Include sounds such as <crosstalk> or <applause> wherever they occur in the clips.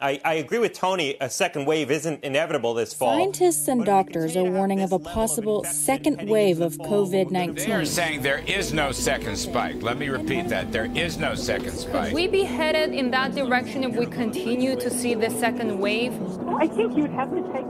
I, I agree with Tony. A second wave isn't inevitable this fall. Scientists and doctors are warning of a possible second wave of COVID 19. They are 19. saying there is no second spike. Let me repeat that. There is no second spike. we be headed in that direction if we continue to see the second wave? I think you'd have to take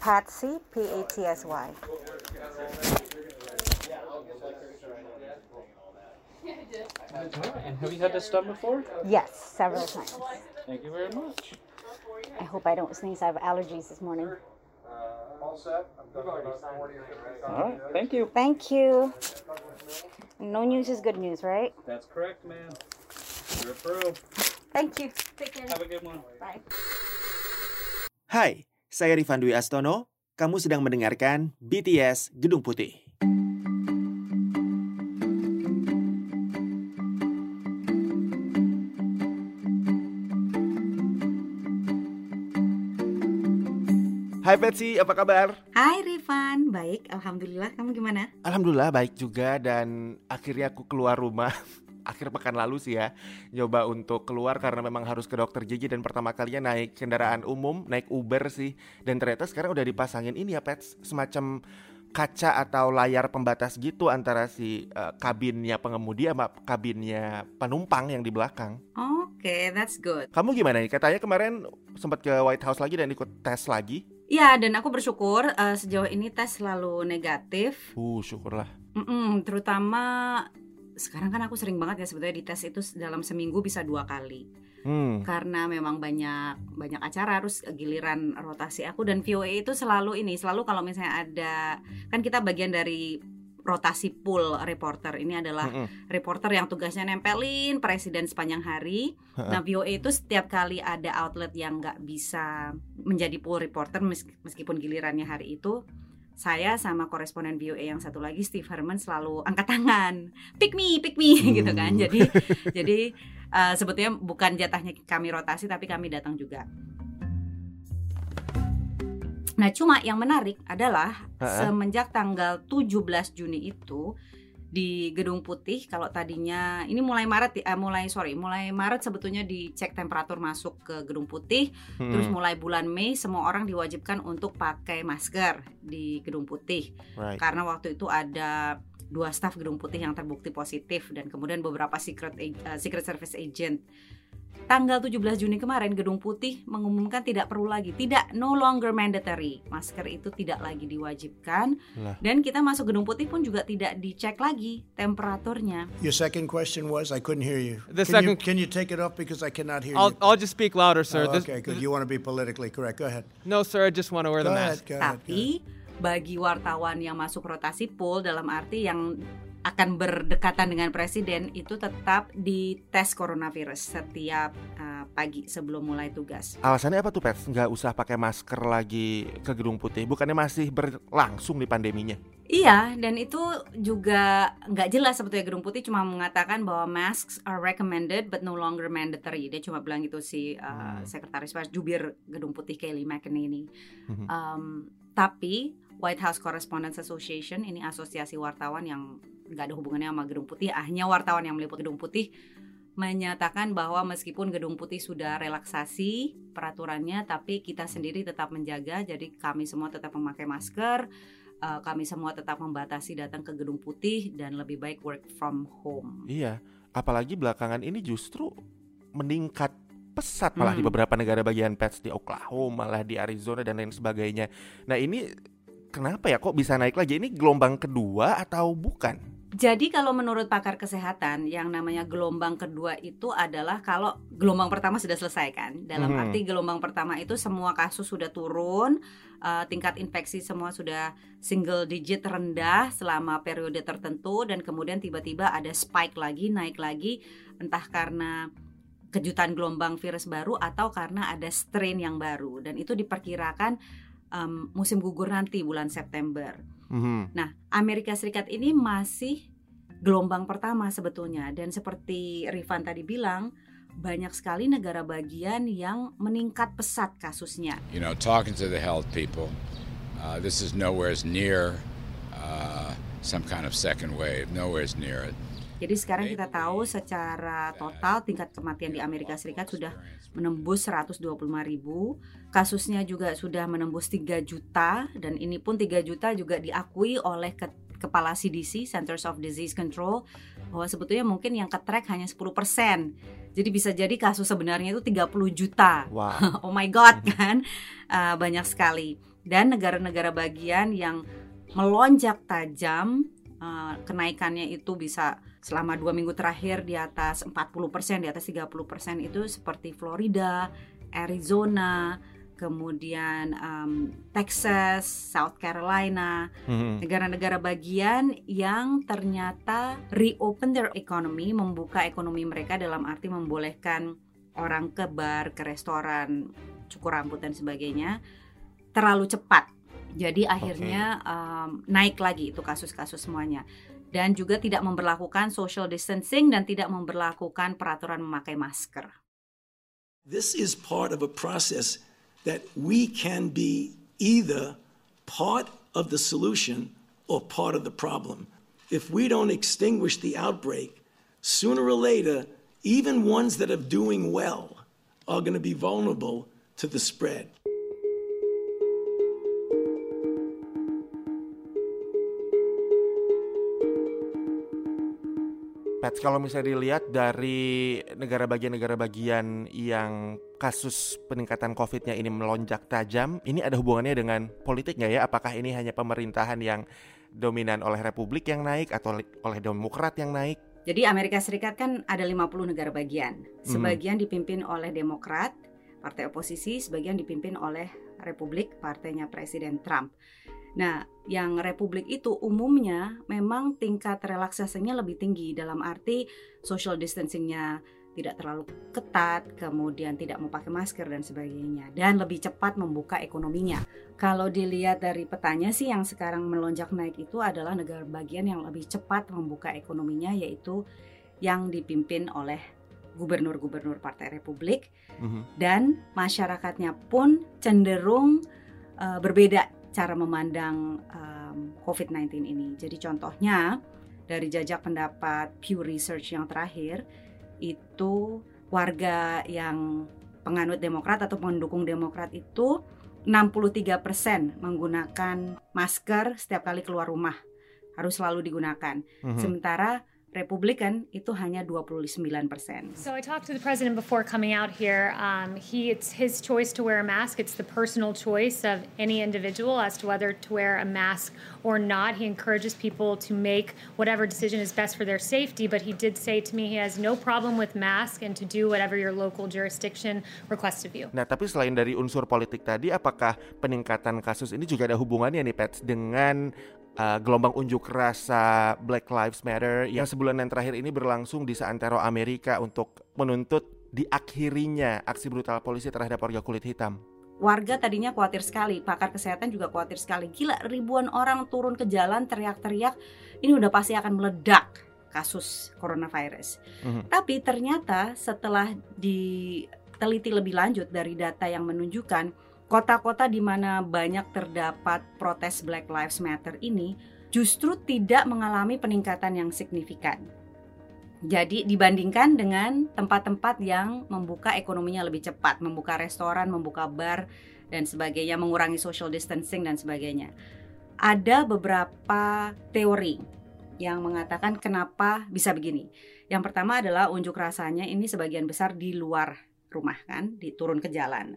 Patsy, P A T S Y. And have you had this done before? Yes, several times. Thank you very much. I hope I don't sneeze. I have allergies this morning. All set. I'm good. All right, thank you. Thank you. No news is good news, right? That's correct, ma'am. You're approved. Thank you. Take care. Have a good one. Bye. Hai, saya Rifan Dwi Astono. Kamu sedang mendengarkan BTS Gedung Putih. Hai Betsy, apa kabar? Hai Rifan, baik. Alhamdulillah. Kamu gimana? Alhamdulillah baik juga dan akhirnya aku keluar rumah <laughs> akhir pekan lalu sih ya Nyoba untuk keluar karena memang harus ke dokter gigi dan pertama kalinya naik kendaraan umum, naik Uber sih Dan ternyata sekarang udah dipasangin ini ya Pets, semacam kaca atau layar pembatas gitu antara si eh, kabinnya pengemudi sama kabinnya penumpang yang di belakang Oke, that's good. Kamu gimana nih? Katanya kemarin sempat ke White House lagi dan ikut tes lagi Ya, dan aku bersyukur eh, sejauh ini tes selalu negatif. Uh, syukurlah Mm-mm, terutama sekarang kan aku sering banget ya sebetulnya di tes itu dalam seminggu bisa dua kali. Hmm, karena memang banyak banyak acara harus giliran rotasi aku dan VOA itu selalu ini selalu kalau misalnya ada kan kita bagian dari rotasi pool reporter ini adalah mm-mm. reporter yang tugasnya nempelin presiden sepanjang hari. Nah VOA itu setiap kali ada outlet yang nggak bisa menjadi pool reporter mes- meskipun gilirannya hari itu saya sama koresponden VOA yang satu lagi Steve Herman selalu angkat tangan, pick me, pick me <laughs> gitu kan. Hmm. Jadi jadi eh, sebetulnya bukan jatahnya kami rotasi tapi kami datang juga. Nah, cuma yang menarik adalah Ha-ha. semenjak tanggal 17 Juni itu di Gedung Putih kalau tadinya ini mulai Maret eh, mulai sorry mulai Maret sebetulnya dicek temperatur masuk ke Gedung Putih Hmm. terus mulai bulan Mei semua orang diwajibkan untuk pakai masker di Gedung Putih right. karena waktu itu ada dua staf Gedung Putih yang terbukti positif dan kemudian beberapa secret eh, secret service agent. Tanggal 17 Juni kemarin Gedung Putih mengumumkan tidak perlu lagi, tidak no longer mandatory. Masker itu tidak lagi diwajibkan Lah. dan kita masuk Gedung Putih pun juga tidak dicek lagi temperaturnya. Your second question was I couldn't hear you. The can second- you, can you take it off because I cannot hear I'll, you? I'll just speak louder, sir. Oh, This- okay, good. You want to be politically correct. Go ahead. no, sir, I just want to wear Go the ahead. mask. Go ahead. go ahead. Tapi bagi wartawan yang masuk rotasi pool dalam arti yang akan berdekatan dengan presiden itu tetap dites coronavirus setiap uh, pagi sebelum mulai tugas. Alasannya apa tuh Pets? Nggak usah pakai masker lagi ke Gedung Putih Bukannya masih berlangsung nih pandeminya? Iya, dan itu juga nggak jelas sebetulnya Gedung Putih cuma mengatakan bahwa masks are recommended but no longer mandatory. Dia cuma bilang gitu si uh, sekretaris pers jubir Gedung Putih Kelly McEnany. Mhm. Um, tapi White House Correspondents Association ini asosiasi wartawan yang nggak ada hubungannya sama Gedung Putih, hanya wartawan yang meliput Gedung Putih menyatakan bahwa meskipun Gedung Putih sudah relaksasi peraturannya, tapi kita sendiri tetap menjaga. Jadi kami semua tetap memakai masker, eh, kami semua tetap membatasi datang ke Gedung Putih dan lebih baik work from home. Iya Apalagi belakangan ini justru meningkat pesat malah di Hmm. beberapa negara bagian Pets Di Oklahoma, malah di Arizona dan lain sebagainya Nah ini kenapa ya kok bisa naik lagi? Ini gelombang kedua atau bukan? Jadi kalau menurut pakar kesehatan yang namanya gelombang kedua itu adalah kalau gelombang pertama sudah selesai kan. Dalam Mhm. arti gelombang pertama itu semua kasus sudah turun, eh, tingkat infeksi semua sudah single digit rendah selama periode tertentu dan kemudian tiba-tiba ada spike lagi, naik lagi entah karena kejutan gelombang virus baru atau karena ada strain yang baru dan itu diperkirakan em, musim gugur nanti bulan September. Mhm. Nah, Amerika Serikat ini masih gelombang pertama sebetulnya dan seperti Rifan tadi bilang banyak sekali negara bagian yang meningkat pesat kasusnya. You know, talking to the health people, uh, this is nowhere near uh, some kind of second wave. Nowhere near it. Jadi sekarang kita tahu secara total tingkat kematian di Amerika Serikat sudah menembus 125 ribu, kasusnya juga sudah menembus 3 juta dan ini pun 3 juta juga diakui oleh ke kepala CDC Centers of Disease Control bahwa sebetulnya mungkin yang ke track hanya 10%. Jadi bisa jadi kasus sebenarnya itu 30 juta. Wow. <laughs> oh my god kan. Uh, banyak sekali. Dan negara-negara bagian yang melonjak tajam uh, kenaikannya itu bisa selama dua minggu terakhir di atas 40% di atas 30% itu seperti Florida, Arizona, kemudian um, Texas, South Carolina, Mhm. negara-negara bagian yang ternyata reopen their economy, membuka ekonomi mereka dalam arti membolehkan orang ke bar, ke restoran, cukur rambut dan sebagainya terlalu cepat. Jadi akhirnya um, naik lagi itu kasus-kasus semuanya dan juga tidak memberlakukan social distancing dan tidak memberlakukan peraturan memakai masker. This is part of a process that we can be either part of the solution or part of the problem. If we don't extinguish the outbreak, sooner or later, even ones that are doing well are going to be vulnerable to the spread. Pets, kalau misalnya dilihat dari negara bagian-negara bagian yang kasus peningkatan COVID-nya ini melonjak tajam, ini ada hubungannya dengan politik nggak ya? Apakah ini hanya pemerintahan yang dominan oleh Republik yang naik atau oleh Demokrat yang naik? Jadi Amerika Serikat kan ada 50 negara bagian. Sebagian dipimpin oleh Demokrat, partai oposisi, sebagian dipimpin oleh Republik, partainya Presiden Trump. Nah, yang Republik itu umumnya memang tingkat relaksasinya lebih tinggi dalam arti social distancingnya tidak terlalu ketat, kemudian tidak mau pakai masker dan sebagainya, dan lebih cepat membuka ekonominya. Kalau dilihat dari petanya sih yang sekarang melonjak naik itu adalah negara bagian yang lebih cepat membuka ekonominya, yaitu yang dipimpin oleh gubernur-gubernur Partai Republik Mhm. dan masyarakatnya pun cenderung uh, berbeda cara memandang um, COVID-19 ini. Jadi contohnya dari jajak pendapat Pew Research yang terakhir itu warga yang penganut Demokrat atau pendukung Demokrat itu 63% menggunakan masker setiap kali keluar rumah. Harus selalu digunakan. Mhm. Sementara Republikan itu hanya 29%. So I talked to the president before coming out here. Um, he it's his choice to wear a mask. It's the personal choice of any individual as to whether to wear a mask or not. He encourages people to make whatever decision is best for their safety. But he did say to me he has no problem with mask and to do whatever your local jurisdiction requests of you. Nah, tapi selain dari unsur politik tadi, apakah peningkatan kasus ini juga ada hubungannya nih, Pets, dengan uh, gelombang unjuk rasa Black Lives Matter yang sebulan yang terakhir ini berlangsung di seantero Amerika untuk menuntut diakhirinya aksi brutal polisi terhadap warga kulit hitam? warga tadinya khawatir sekali, pakar kesehatan juga khawatir sekali. Gila, ribuan orang turun ke jalan teriak-teriak, ini udah pasti akan meledak kasus coronavirus. Mhm. Tapi ternyata setelah diteliti lebih lanjut dari data yang menunjukkan kota-kota di mana banyak terdapat protes Black Lives Matter ini justru tidak mengalami peningkatan yang signifikan. Jadi dibandingkan dengan tempat-tempat yang membuka ekonominya lebih cepat, membuka restoran, membuka bar dan sebagainya, mengurangi social distancing dan sebagainya. Ada beberapa teori yang mengatakan kenapa bisa begini. Yang pertama adalah unjuk rasanya ini sebagian besar di luar rumah kan, diturun ke jalan.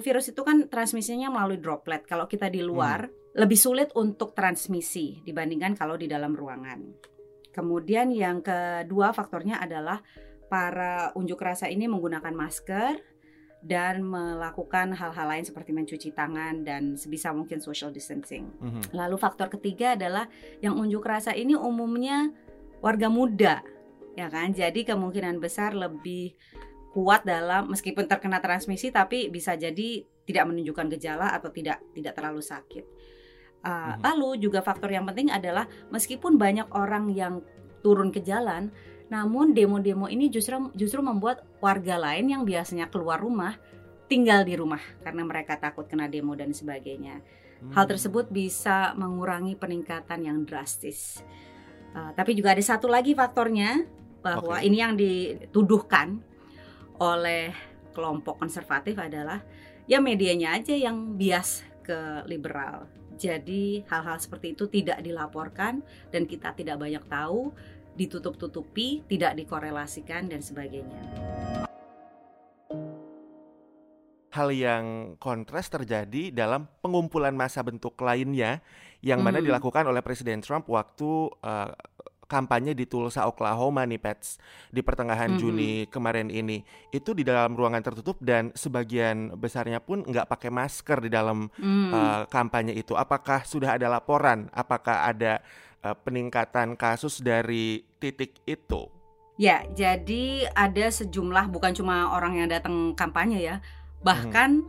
Virus itu kan transmisinya melalui droplet. Kalau kita di luar lebih sulit untuk transmisi dibandingkan kalau di dalam ruangan. Kemudian yang kedua faktornya adalah para unjuk rasa ini menggunakan masker dan melakukan hal-hal lain seperti mencuci tangan dan sebisa mungkin social distancing. Mhm. Lalu faktor ketiga adalah yang unjuk rasa ini umumnya warga muda, ya kan? Jadi kemungkinan besar lebih kuat dalam meskipun terkena transmisi tapi bisa jadi tidak menunjukkan gejala atau tidak tidak terlalu sakit. Uh, Mhm. Lalu juga faktor yang penting adalah meskipun banyak orang yang turun ke jalan. Namun demo-demo ini justru justru membuat warga lain yang biasanya keluar rumah tinggal di rumah karena mereka takut kena demo dan sebagainya. Hal tersebut bisa mengurangi peningkatan yang drastis. Uh, tapi juga ada satu lagi faktornya bahwa Oke. ini yang dituduhkan oleh kelompok konservatif adalah ya medianya aja yang bias ke liberal. Jadi hal-hal seperti itu tidak dilaporkan dan kita tidak banyak tahu, ditutup-tutupi, tidak dikorelasikan dan sebagainya. Hal yang kontras terjadi dalam pengumpulan massa bentuk lainnya yang mana Hmm. dilakukan oleh Presiden Trump waktu uh, kampanye di Tulsa, Oklahoma nih Pets di pertengahan Mhm. Juni kemarin ini itu di dalam ruangan tertutup dan sebagian besarnya pun nggak pakai masker di dalam Hmm. uh, kampanye itu. Apakah sudah ada laporan? Apakah ada uh, peningkatan kasus dari titik itu? Ya, jadi ada sejumlah bukan cuma orang yang datang kampanye ya, bahkan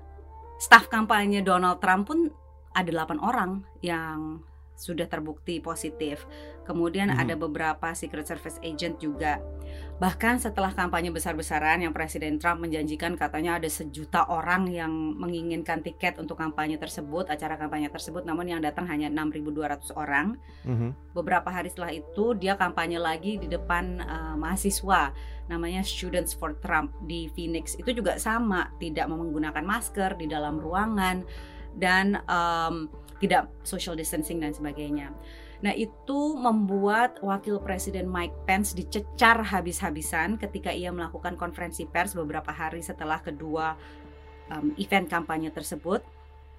staf kampanye Donald Trump pun ada 8 orang yang sudah terbukti positif. Kemudian Mhm. ada beberapa Secret Service agent juga. Bahkan setelah kampanye besar-besaran yang Presiden Trump menjanjikan katanya ada sejuta orang yang menginginkan tiket untuk kampanye tersebut, acara kampanye tersebut, namun yang datang hanya 6.200 orang. Beberapa hari setelah itu dia kampanye lagi di depan uh, mahasiswa namanya Students for Trump di Phoenix. Itu juga sama, tidak menggunakan masker di dalam ruangan dan um, tidak social distancing dan sebagainya. Nah, itu membuat Wakil Presiden Mike Pence dicecar habis-habisan ketika ia melakukan konferensi pers beberapa hari setelah kedua um, event kampanye tersebut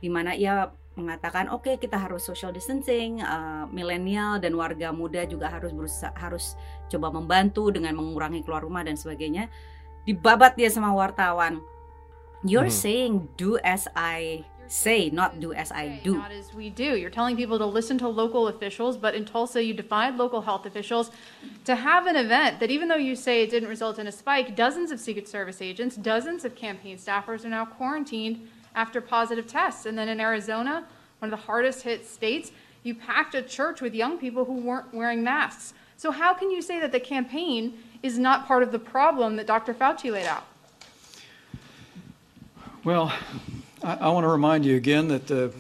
di mana ia mengatakan oke kita harus social distancing, uh, milenial dan warga muda juga harus berusaha harus coba membantu dengan mengurangi keluar rumah dan sebagainya. Dibabat dia sama wartawan. You're Hmm. saying do as I say, not do as I do. Not as we do. You're telling people to listen to local officials, but in Tulsa, you defied local health officials to have an event that, even though you say it didn't result in a spike, dozens of Secret Service agents, dozens of campaign staffers are now quarantined after positive tests. And then in Arizona, one of the hardest hit states, you packed a church with young people who weren't wearing masks. So, how can you say that the campaign is not part of the problem that Dr. Fauci laid out? Well, I, I want to remind you again that the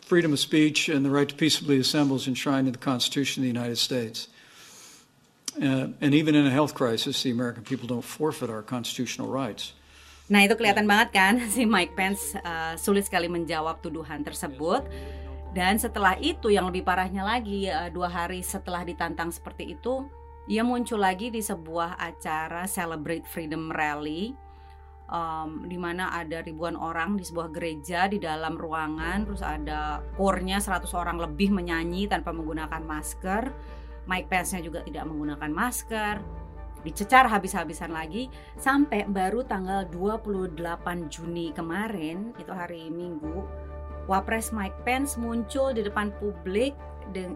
freedom of speech and the right to peaceably assemble is enshrined in the Constitution of the United States. Uh, and even in a health crisis, the American people don't forfeit our constitutional rights. Nah itu kelihatan banget kan <laughs> si Mike Pence uh, sulit sekali menjawab tuduhan tersebut. Dan setelah itu yang lebih parahnya lagi uh, dua hari setelah ditantang seperti itu, ia muncul lagi di sebuah acara Celebrate Freedom Rally, um, di mana ada ribuan orang di sebuah gereja di dalam ruangan, terus ada kornya 100 orang lebih menyanyi tanpa menggunakan masker. Mike Pence-nya juga tidak menggunakan masker dicecar habis-habisan lagi sampai baru tanggal 28 Juni kemarin itu hari Minggu Wapres Mike Pence muncul di depan publik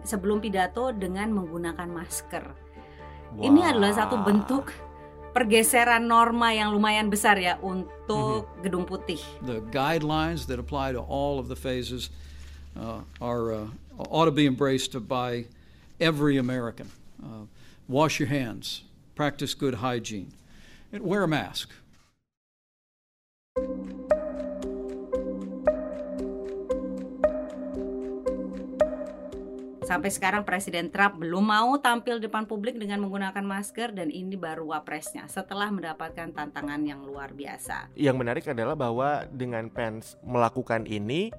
sebelum pidato dengan menggunakan masker. Ini adalah satu bentuk pergeseran norma yang lumayan besar ya untuk Gedung Putih. The guidelines that apply to all of the phases uh, are uh, ought to be embraced by every American. Uh, wash your hands, practice good hygiene, and wear a mask. Sampai sekarang Presiden Trump belum mau tampil depan publik dengan menggunakan masker dan ini baru wapresnya setelah mendapatkan tantangan yang luar biasa. Yang menarik adalah bahwa dengan Pence melakukan ini,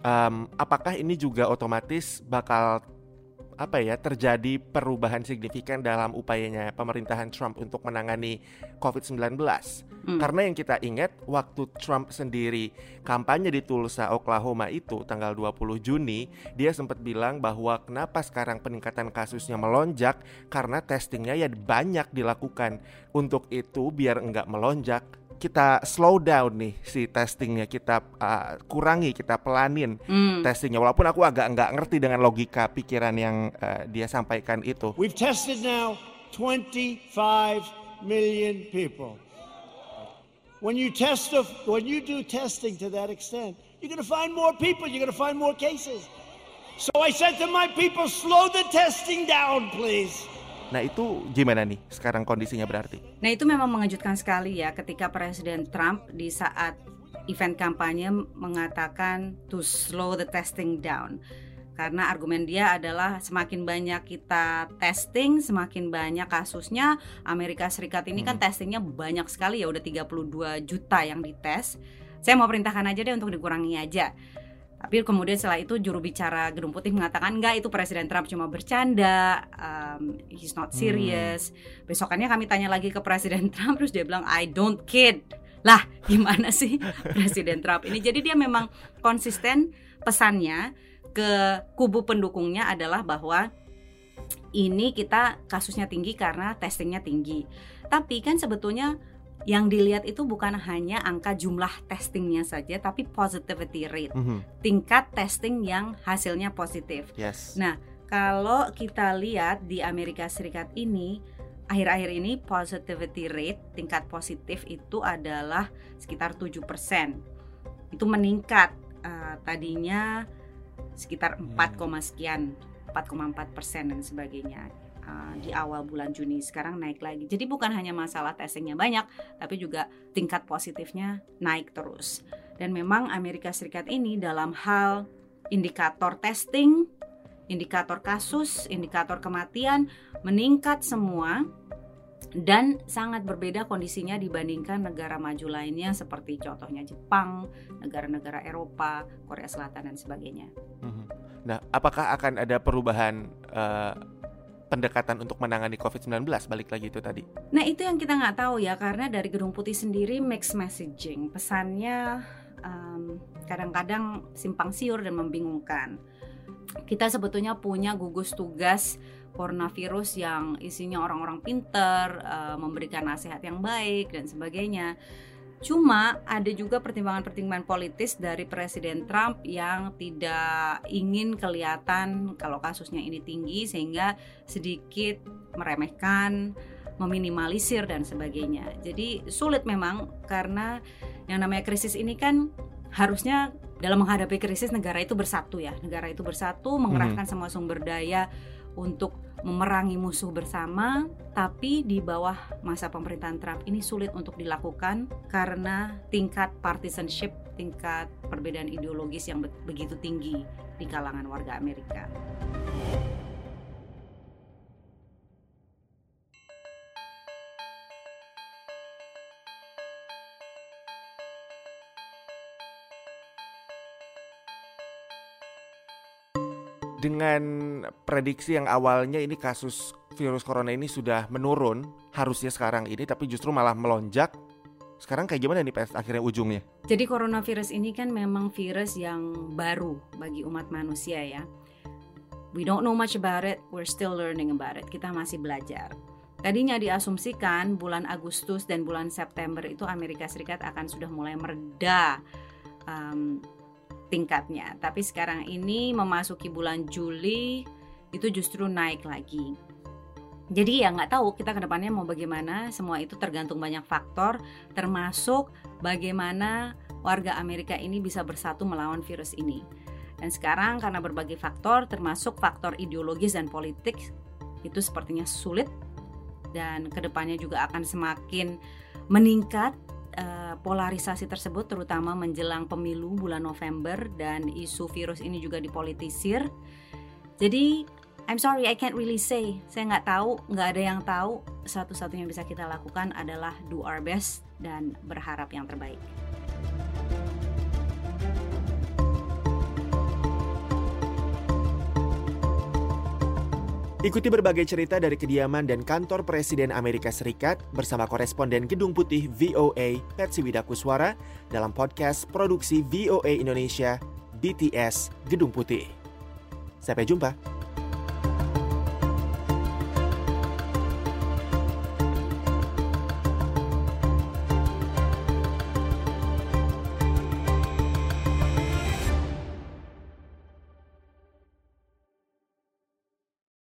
um, apakah ini juga otomatis bakal apa ya terjadi perubahan signifikan dalam upayanya pemerintahan Trump untuk menangani COVID-19? Hmm. Karena yang kita ingat waktu Trump sendiri kampanye di Tulsa, Oklahoma itu tanggal 20 Juni, dia sempat bilang bahwa kenapa sekarang peningkatan kasusnya melonjak karena testingnya ya banyak dilakukan. Untuk itu biar enggak melonjak, kita slow down nih si testingnya kita uh, kurangi kita pelanin Hmm. testingnya walaupun aku agak nggak ngerti dengan logika pikiran yang uh, dia sampaikan itu We've tested now 25 million people. When you test, of, when you do testing to that extent, you're going to find more people. You're going to find more cases. So I said to my people, slow the testing down, please. Nah itu gimana nih sekarang kondisinya berarti? Nah itu memang mengejutkan sekali ya ketika Presiden Trump di saat event kampanye mengatakan to slow the testing down. Karena argumen dia adalah semakin banyak kita testing, semakin banyak kasusnya. Amerika Serikat ini kan testingnya banyak sekali ya, udah 32 juta yang dites. Saya mau perintahkan aja deh untuk dikurangi aja. Tapi kemudian setelah itu juru bicara Gedung Putih mengatakan enggak itu Presiden Trump cuma bercanda, um, he's not serious. Hmm. Besokannya kami tanya lagi ke Presiden <laughs> Trump terus dia bilang I don't kid. Lah gimana sih <laughs> Presiden Trump ini? Jadi dia memang konsisten pesannya ke kubu pendukungnya adalah bahwa ini kita kasusnya tinggi karena testingnya tinggi. Tapi kan sebetulnya yang dilihat itu bukan hanya angka jumlah testingnya saja, tapi positivity rate, mm -hmm. tingkat testing yang hasilnya positif. Yes. Nah, kalau kita lihat di Amerika Serikat ini, akhir-akhir ini positivity rate, tingkat positif itu adalah sekitar 7%. Itu meningkat uh, tadinya sekitar 4, sekian, 4,4 persen dan sebagainya uh, di awal bulan Juni sekarang naik lagi. Jadi bukan hanya masalah testingnya banyak, tapi juga tingkat positifnya naik terus. Dan memang Amerika Serikat ini dalam hal indikator testing, indikator kasus, indikator kematian meningkat semua dan sangat berbeda kondisinya dibandingkan negara maju lainnya seperti contohnya Jepang, negara-negara Eropa, Korea Selatan dan sebagainya. Mhm. Nah, apakah akan ada perubahan uh, pendekatan untuk menangani COVID-19 balik lagi itu tadi? Nah itu yang kita nggak tahu ya karena dari Gedung Putih sendiri mixed messaging pesannya um, kadang-kadang simpang siur dan membingungkan. Kita sebetulnya punya gugus tugas coronavirus yang isinya orang-orang pinter, uh, memberikan nasihat yang baik dan sebagainya. Cuma ada juga pertimbangan-pertimbangan politis dari Presiden Trump yang tidak ingin kelihatan kalau kasusnya ini tinggi sehingga sedikit meremehkan, meminimalisir dan sebagainya. Jadi sulit memang karena yang namanya krisis ini kan harusnya dalam menghadapi krisis negara itu bersatu ya. Negara itu bersatu mengerahkan hmm. semua sumber daya untuk memerangi musuh bersama, tapi di bawah masa pemerintahan Trump ini sulit untuk dilakukan karena tingkat partisanship, tingkat perbedaan ideologis yang begitu tinggi di kalangan warga Amerika. Dengan prediksi yang awalnya ini kasus virus corona ini sudah menurun harusnya sekarang ini tapi justru malah melonjak sekarang kayak gimana nih PS akhirnya ujungnya? Jadi coronavirus ini kan memang virus yang baru bagi umat manusia ya. We don't know much about it, we're still learning about it. Kita masih belajar. Tadinya diasumsikan bulan Agustus dan bulan September itu Amerika Serikat akan sudah mulai mereda um, tingkatnya. Tapi sekarang ini memasuki bulan Juli itu justru naik lagi. Jadi ya nggak tahu kita ke depannya mau bagaimana. Semua itu tergantung banyak faktor, termasuk bagaimana warga Amerika ini bisa bersatu melawan virus ini. Dan sekarang karena berbagai faktor, termasuk faktor ideologis dan politik, itu sepertinya sulit dan ke depannya juga akan semakin meningkat uh, polarisasi tersebut terutama menjelang pemilu bulan November dan isu virus ini juga dipolitisir. Jadi I'm sorry I can't really say. Saya nggak tahu, nggak ada yang tahu. Satu-satunya yang bisa kita lakukan adalah do our best dan berharap yang terbaik. Ikuti berbagai cerita dari kediaman dan kantor Presiden Amerika Serikat bersama koresponden Gedung Putih VOA Persi Widakuswara dalam podcast produksi VOA Indonesia BTS Gedung Putih. Sampai jumpa.